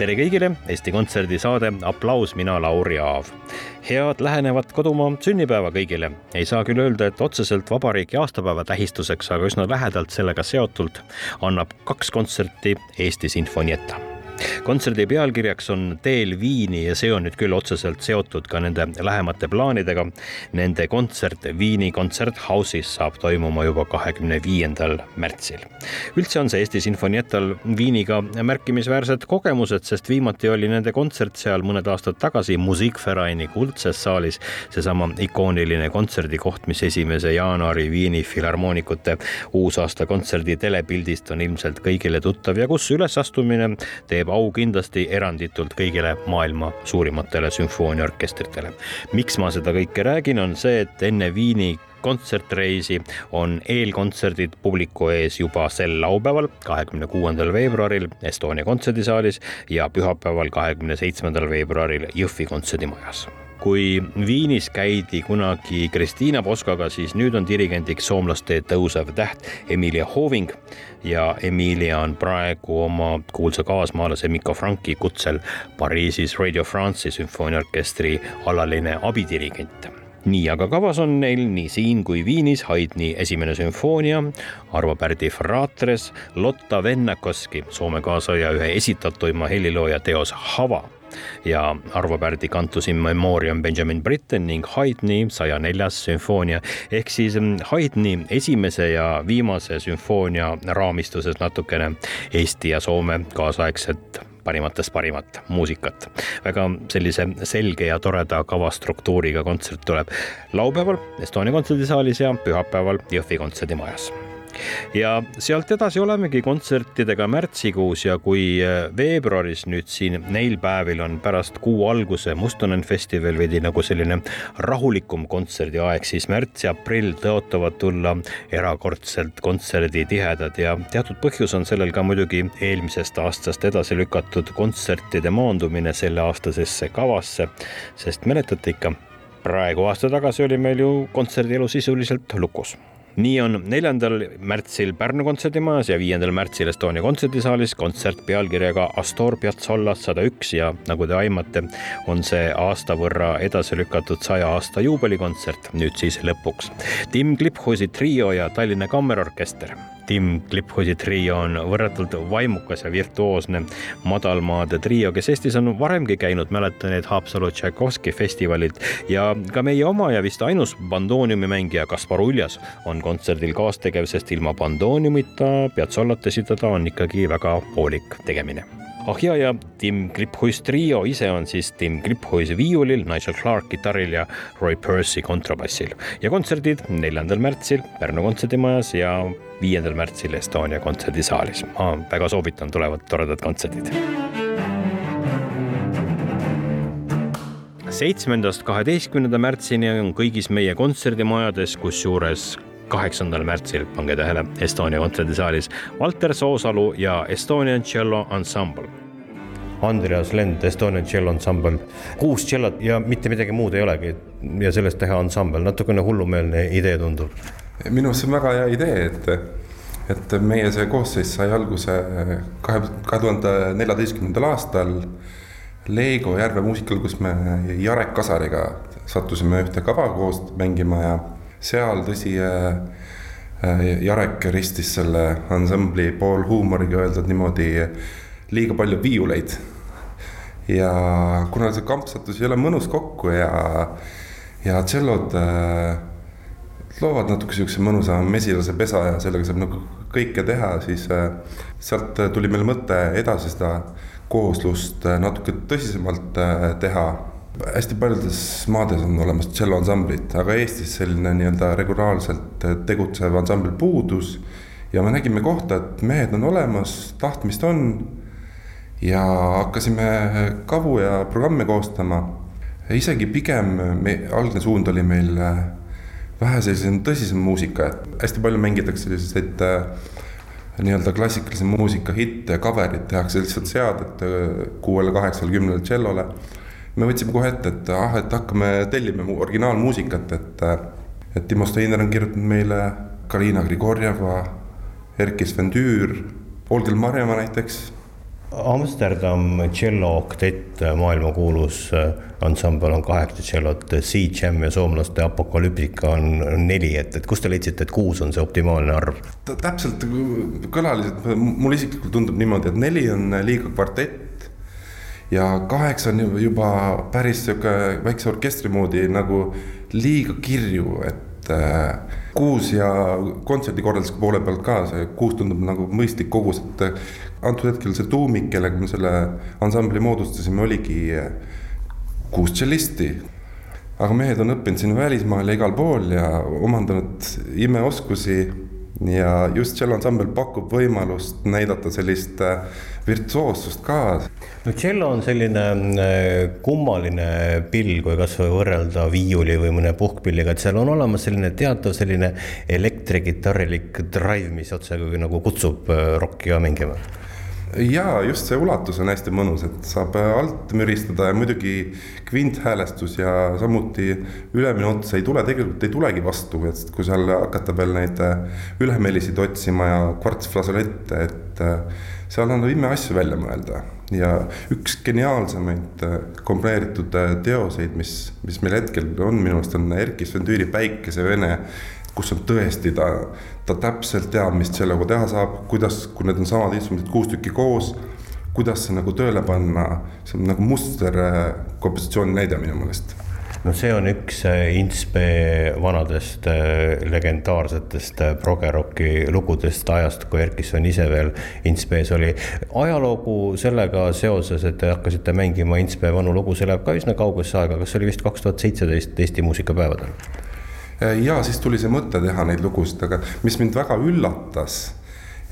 Tere kõigile, Eesti Kontserdi saade Applaus, mina Lauri Aav. head lähenevat kodumaa sünnipäeva kõigile. ei saa küll öelda, et otseselt vabariigi aastapäeva tähistuseks, aga üsna lähedalt sellega seotult annab kaks kontserti Eesti Sinfonietta kontserdi pealkirjaks on Teel Viini ja see on nüüd küll otseselt seotud ka nende lähemate plaanidega. Nende kontsert Viini kontserthausis saab toimuma juba kahekümne viiendal märtsil. üldse on see Eesti Sinfonietal Viiniga märkimisväärsed kogemused, sest viimati oli nende kontsert seal mõned aastad tagasi Musikvereini kuldses saalis. seesama ikooniline kontserdikoht, mis esimese jaanuari Viini filharmoonikute uusaasta kontserdi telepildist on ilmselt kõigile tuttav ja kus ülesastumine teeb teeb au kindlasti eranditult kõigile maailma suurimatele sümfooniaorkestritele. miks ma seda kõike räägin, on see, et enne Viini kontsertreisi on eelkontserdid publiku ees juba sel laupäeval, kahekümne kuuendal veebruaril Estonia kontserdisaalis ja pühapäeval, kahekümne seitsmendal veebruaril Jõhvi kontserdimajas kui Viinis käidi kunagi Kristiina Poskaga, siis nüüd on dirigendiks soomlaste tõusev täht Emilia Hoving ja Emilia on praegu oma kuulsa kaasmaalase Mikko Franki kutsel Pariisis Radio France'i sümfooniaorkestri alaline abidirigent. Nii aga kavas on neil nii siin kui Viinis Haydni esimene sümfoonia, Arvo Pärdi Fratres, Lotta Vennakoski, Soome kaasaja ühe esitatuima helilooja teos Hava ja Arvo Pärdi Cantus in memoriam Benjamin Britten ning Haydni saja neljas sümfoonia ehk siis mm, Haydni esimese ja viimase sümfoonia raamistuses natukene Eesti ja Soome kaasaegset parimatest parimat muusikat. väga sellise selge ja toreda kavastruktuuriga kontsert tuleb laupäeval Estonia kontserdisaalis ja pühapäeval Jõhvi kontserdimajas ja sealt edasi olemegi kontsertidega märtsikuus ja kui äh, veebruaris nüüd siin neil päevil on pärast kuu alguse Mustonen festival veidi nagu selline rahulikum kontserdiaeg, siis märts ja aprill tõotavad tulla erakordselt kontserditihedad ja teatud põhjus on sellel ka muidugi eelmisest aastast edasi lükatud kontsertide maandumine selleaastasesse kavasse, sest mäletate ikka, praegu aasta tagasi oli meil ju kontserdielu sisuliselt lukus nii on neljandal märtsil Pärnu kontserdimajas ja viiendal märtsil Estonia kontserdisaalis kontsert pealkirjaga Astor Piazzolla sada üks ja nagu te aimate, on see aasta võrra edasi lükatud saja aasta juubelikontsert nüüd siis lõpuks. Tim Kliphusi trio ja Tallinna Kammerorkester Tim Kliphusi trio on võrratult vaimukas ja virtuoosne madalmaade trio, kes Eestis on varemgi käinud, mäletan neid Haapsalu Tšaikovski festivalilt. Ja ka meie oma ja vist ainus bandooniumimängija Kaspar Uljas on kontserdil kaastegev, sest ilma bandooniumita. Piazzolat esitada on ikkagi väga poolik tegemine ah ja, Tim Kliphuis trio ise on siis Tim Kliphuis viiulil, Nigel Clark kitarril ja Roy Percy kontrabassil ja kontserdid neljandal märtsil Pärnu kontserdimajas ja viiendal märtsil Estonia kontserdisaalis. ma väga soovitan, tulevad toredad kontserdid. seitsmendast kaheteistkümnenda märtsini on kõigis meie kontserdimajades, kusjuures kaheksandal märtsil, pange tähele, Estonia kontserdisaalis Valter Soosalu ja Estonian Cello Ensemble. Andreas Lend, Estonian Cello Ensemble, kuus tšellot ja mitte midagi muud ei olegi. Ja sellest teha ansambel, natukene hullumeelne idee tundub. Minu arust see on väga hea idee, et, et meie see koosseis sai alguse kahe, kahe tuhande neljateistkümnendal aastal Leego Järve muusikal, kus me Jarek Kasariga sattusime ühte kava koos mängima ja seal tõsi Jarek ristis selle ansambli pool huumoriga öeldud niimoodi liiga palju viiuleid. ja kuna see kampsatus ei ole mõnus kokku ja, ja tšellod äh, loovad natuke siukse mõnusa mesilase pesa ja sellega saab nagu kõike teha, siis äh, sealt tuli meil mõte edasi seda kooslust äh, natuke tõsisemalt äh, teha. Hästi paljudes maades on olemas tšelloansamblid, aga Eestis selline nii-öelda regulaarselt tegutsev ansambel puudus. ja me nägime kohta, et mehed on olemas, tahtmist on. ja hakkasime kavu ja programme koostama. isegi pigem me, algne suund oli meil vähe sellisem tõsisem muusika, et hästi palju mängitakse selliseid äh, nii-öelda klassikalise muusika hitte cover'id tehakse lihtsalt seadet kuuele, kaheksale, kümnele tšellole. Me võtsime kohe ette, et ah, et hakkame tellime originaalmuusikat, et, et Timo Steiner on kirjutanud meile, Karina Grigorjeva, Erkki Svendüür, Olgel Marjamaa näiteks Amsterdam tšello oktett, maailmakuulus äh, ansambel on kaheksa tšellot, Sea Jam ja soomlaste Apokalüptika on neli, et, et kust te leidsite, et kuus on see optimaalne arv? täpselt kõlaliselt, mulle isiklikult tundub niimoodi, et neli on liiga kvartett ja kaheksa on juba päris sihuke väikse orkestri moodi nagu liiga kirju, et äh, kuus ja kontserdikorralduse poole pealt ka see kuus tundub nagu mõistlik kogus, et antud hetkel see tuumik, kellega me selle ansambli moodustasime, oligi kuus tšellisti. aga mehed on õppinud siin välismaal ja igal pool ja omandanud imeoskusi ja just tšelloansambel pakub võimalust näidata sellist äh, virtuoossust ka. no tšello on selline äh, kummaline pill, kui kasvõi võrrelda viiuli või mõne puhkpilliga, et seal on olemas selline teatav selline elektrikitarrilik drive, mis otsekui nagu kutsub äh, rokki ka mängima ja just see ulatus on hästi mõnus, et saab alt müristada ja muidugi kvinthäälestus ja samuti ülemine ots ei tule, tegelikult ei tulegi vastu, et kui seal hakata veel neid äh, ülemelisid otsima ja kvartsflasolette, et äh, seal annab ime asju välja mõelda. ja üks geniaalsemaid äh, komponeeritud teoseid, mis, mis meil hetkel on minu arust on Erkki Svendüüri Päikesevene kus on tõesti ta, ta täpselt teab, mis sellega teha saab, kuidas, kui need on samad instrumendid kuus tükki koos, kuidas see nagu tööle panna, see on nagu muster äh, kompositsiooni näide minu meelest no see on üks äh, Inspe vanadest äh, legendaarsetest progerocki lugudest ajast, kui Erkisson ise veel Inspes oli. ajalugu sellega seoses, et te hakkasite mängima Inspe vanu lugu, see läheb ka üsna kaugesse aega, kas see oli vist kaks tuhat seitseteist Eesti muusikapäevadel? Äh, ja siis tuli see mõte teha neid lugusid, aga mis mind väga üllatas,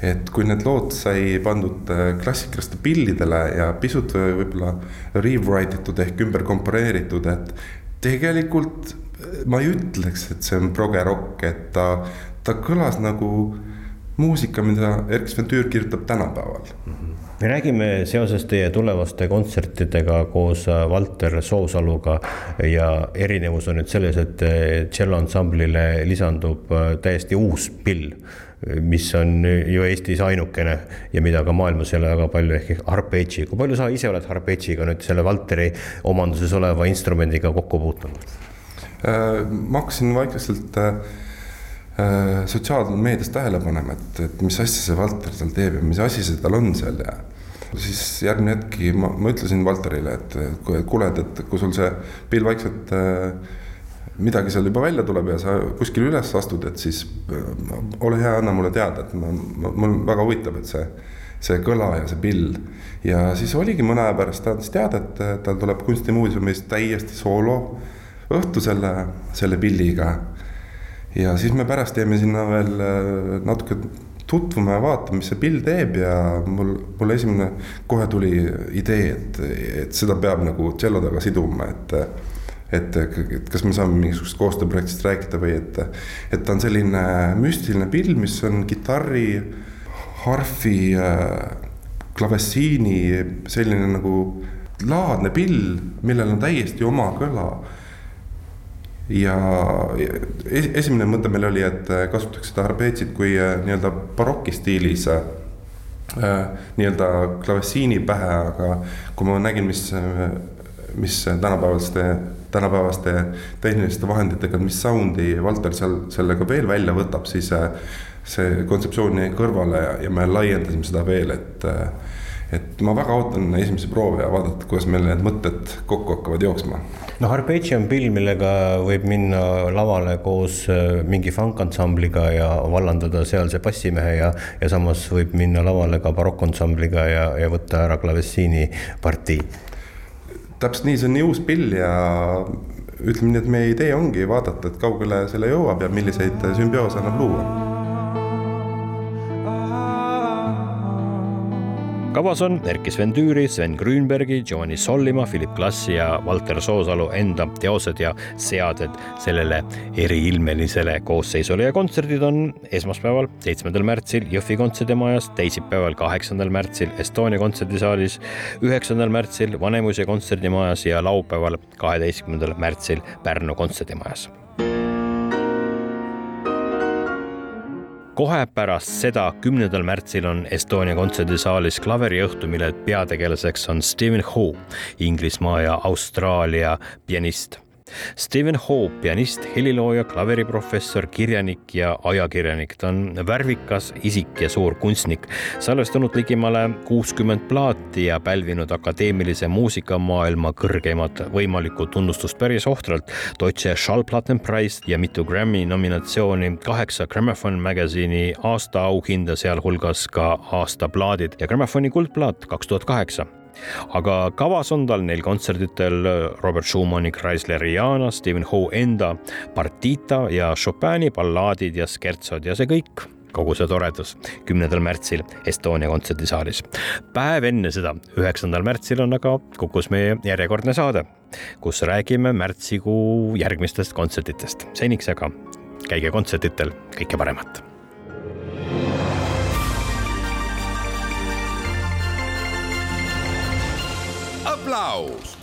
et kui need lood sai pandud äh, klassikaliste pillidele ja pisut äh, võib-olla rewrite itud ehk ümber komponeeritud, et tegelikult ma ei ütleks, et see on progerokk, et ta, ta kõlas nagu muusika, mida Erkki Sven Tüür kirjutab tänapäeval mm. -hmm me räägime seoses teie tulevaste kontsertidega koos äh, Valter Soosaluga ja erinevus on nüüd selles, et äh, tšelloansamblile lisandub äh, täiesti uus pill, mis on ju Eestis ainukene ja mida ka maailmas ei ole väga palju, ehk arpeggi. kui palju sa ise oled arpeggiga nüüd selle Valteri omanduses oleva instrumendiga kokku puutunud? ma hakkasin vaikselt sotsiaalmeedias tähele panema, et, et mis asja see Valter seal teeb ja mis asi see tal on seal ja siis järgmine hetk ma, ma ütlesin Valterile, et kuule, et kui sul see pill vaikselt äh, midagi seal juba välja tuleb ja sa kuskil üles astud, et siis äh, ole hea, anna mulle teada, et ma, ma, mul väga huvitab, et see, see kõla ja see pill. ja siis oligi mõne aja pärast ta andis teada, et tal tuleb kunstimuuseumis täiesti soolo õhtu selle, selle pilliga. Ja siis me pärast jäime sinna veel äh, natuke tutvuma ja vaatama, mis see pill teeb. Ja mul, mul esimene kohe tuli idee, et, et seda peab nagu tšello taga siduma, et et, et kas me saame mingisugusest koostööprojektist rääkida või et, et ta on selline müstiline pill, mis on kitarri, harfi, klavessiini selline nagu laadne pill, millel on täiesti oma kõla ja esimene mõte meil oli, et äh, kasutaks seda arpeetsit kui äh, nii-öelda baroki stiilis äh, nii-öelda klavessiini pähe, aga kui ma nägin, mis, mis tänapäevaste, tänapäevaste tehniliste vahenditega, mis sound'i Valter seal sellega veel välja võtab, siis see kontseptsioon jäi kõrvale ja, ja me laiendasime seda veel, et et ma väga ootan esimesi proove ja vaadata, kuidas meil need mõtted kokku hakkavad jooksma. no Arpeggi on pill, millega võib minna lavale koos äh, mingi fankansambliga ja vallandada sealse bassimehe ja, ja samas võib minna lavale ka barokkansambliga ja, ja võtta ära klavessiini partii täpselt nii, see on nii uus pill ja ütleme nii, et meie idee ongi vaadata, et kaugele selle jõuab ja milliseid sümbioose annab luua kavas on Erkki Sven Tüüri, Sven Grünbergi, Giovanni Sollimaa, Philip Glassi ja Valter Soosalu enda teosed ja seaded sellele eriilmelisele koosseisule. Ja kontserdid on esmaspäeval, seitsmendal märtsil Jõhvi kontserdimajas, teisipäeval, kaheksandal märtsil Estonia kontserdisaalis, üheksandal märtsil Vanemuise kontserdimajas ja laupäeval, kaheteistkümnendal märtsil Pärnu kontserdimajas kohe pärast seda, kümnendal märtsil on Estonia kontserdisaalis klaveriõhtu, mille peategelaseks on Stephen Ho, Inglismaa ja Austraalia pianist Steven Hope, pianist, helilooja, klaveriprofessor, kirjanik ja ajakirjanik. ta on värvikas isik ja suur kunstnik, salvestanud ligimale kuuskümmend plaati ja pälvinud akadeemilise muusikamaailma kõrgeimat võimalikku tunnustust päris ohtralt. Deutsche Schallplattenpreis ja mitu Grammy nominatsiooni, kaheksa Gramophone Magazine'i aastaauhinda, sealhulgas ka aastaplaadid ja Gramophoni kuldplaat kaks tuhat kaheksa aga kavas on tal neil kontserditel Robert Schumanni Chrysleri Jana, Stephen Ho enda Partita ja Chopini ballaadid ja skertsod ja see kõik kogu see toredus kümnendal märtsil Estonia kontserdisaalis. päev enne seda, üheksandal märtsil on aga Kukus meie järjekordne saade, kus räägime märtsikuu järgmistest kontsertidest. seniks aga käige kontserditel, kõike paremat aplaus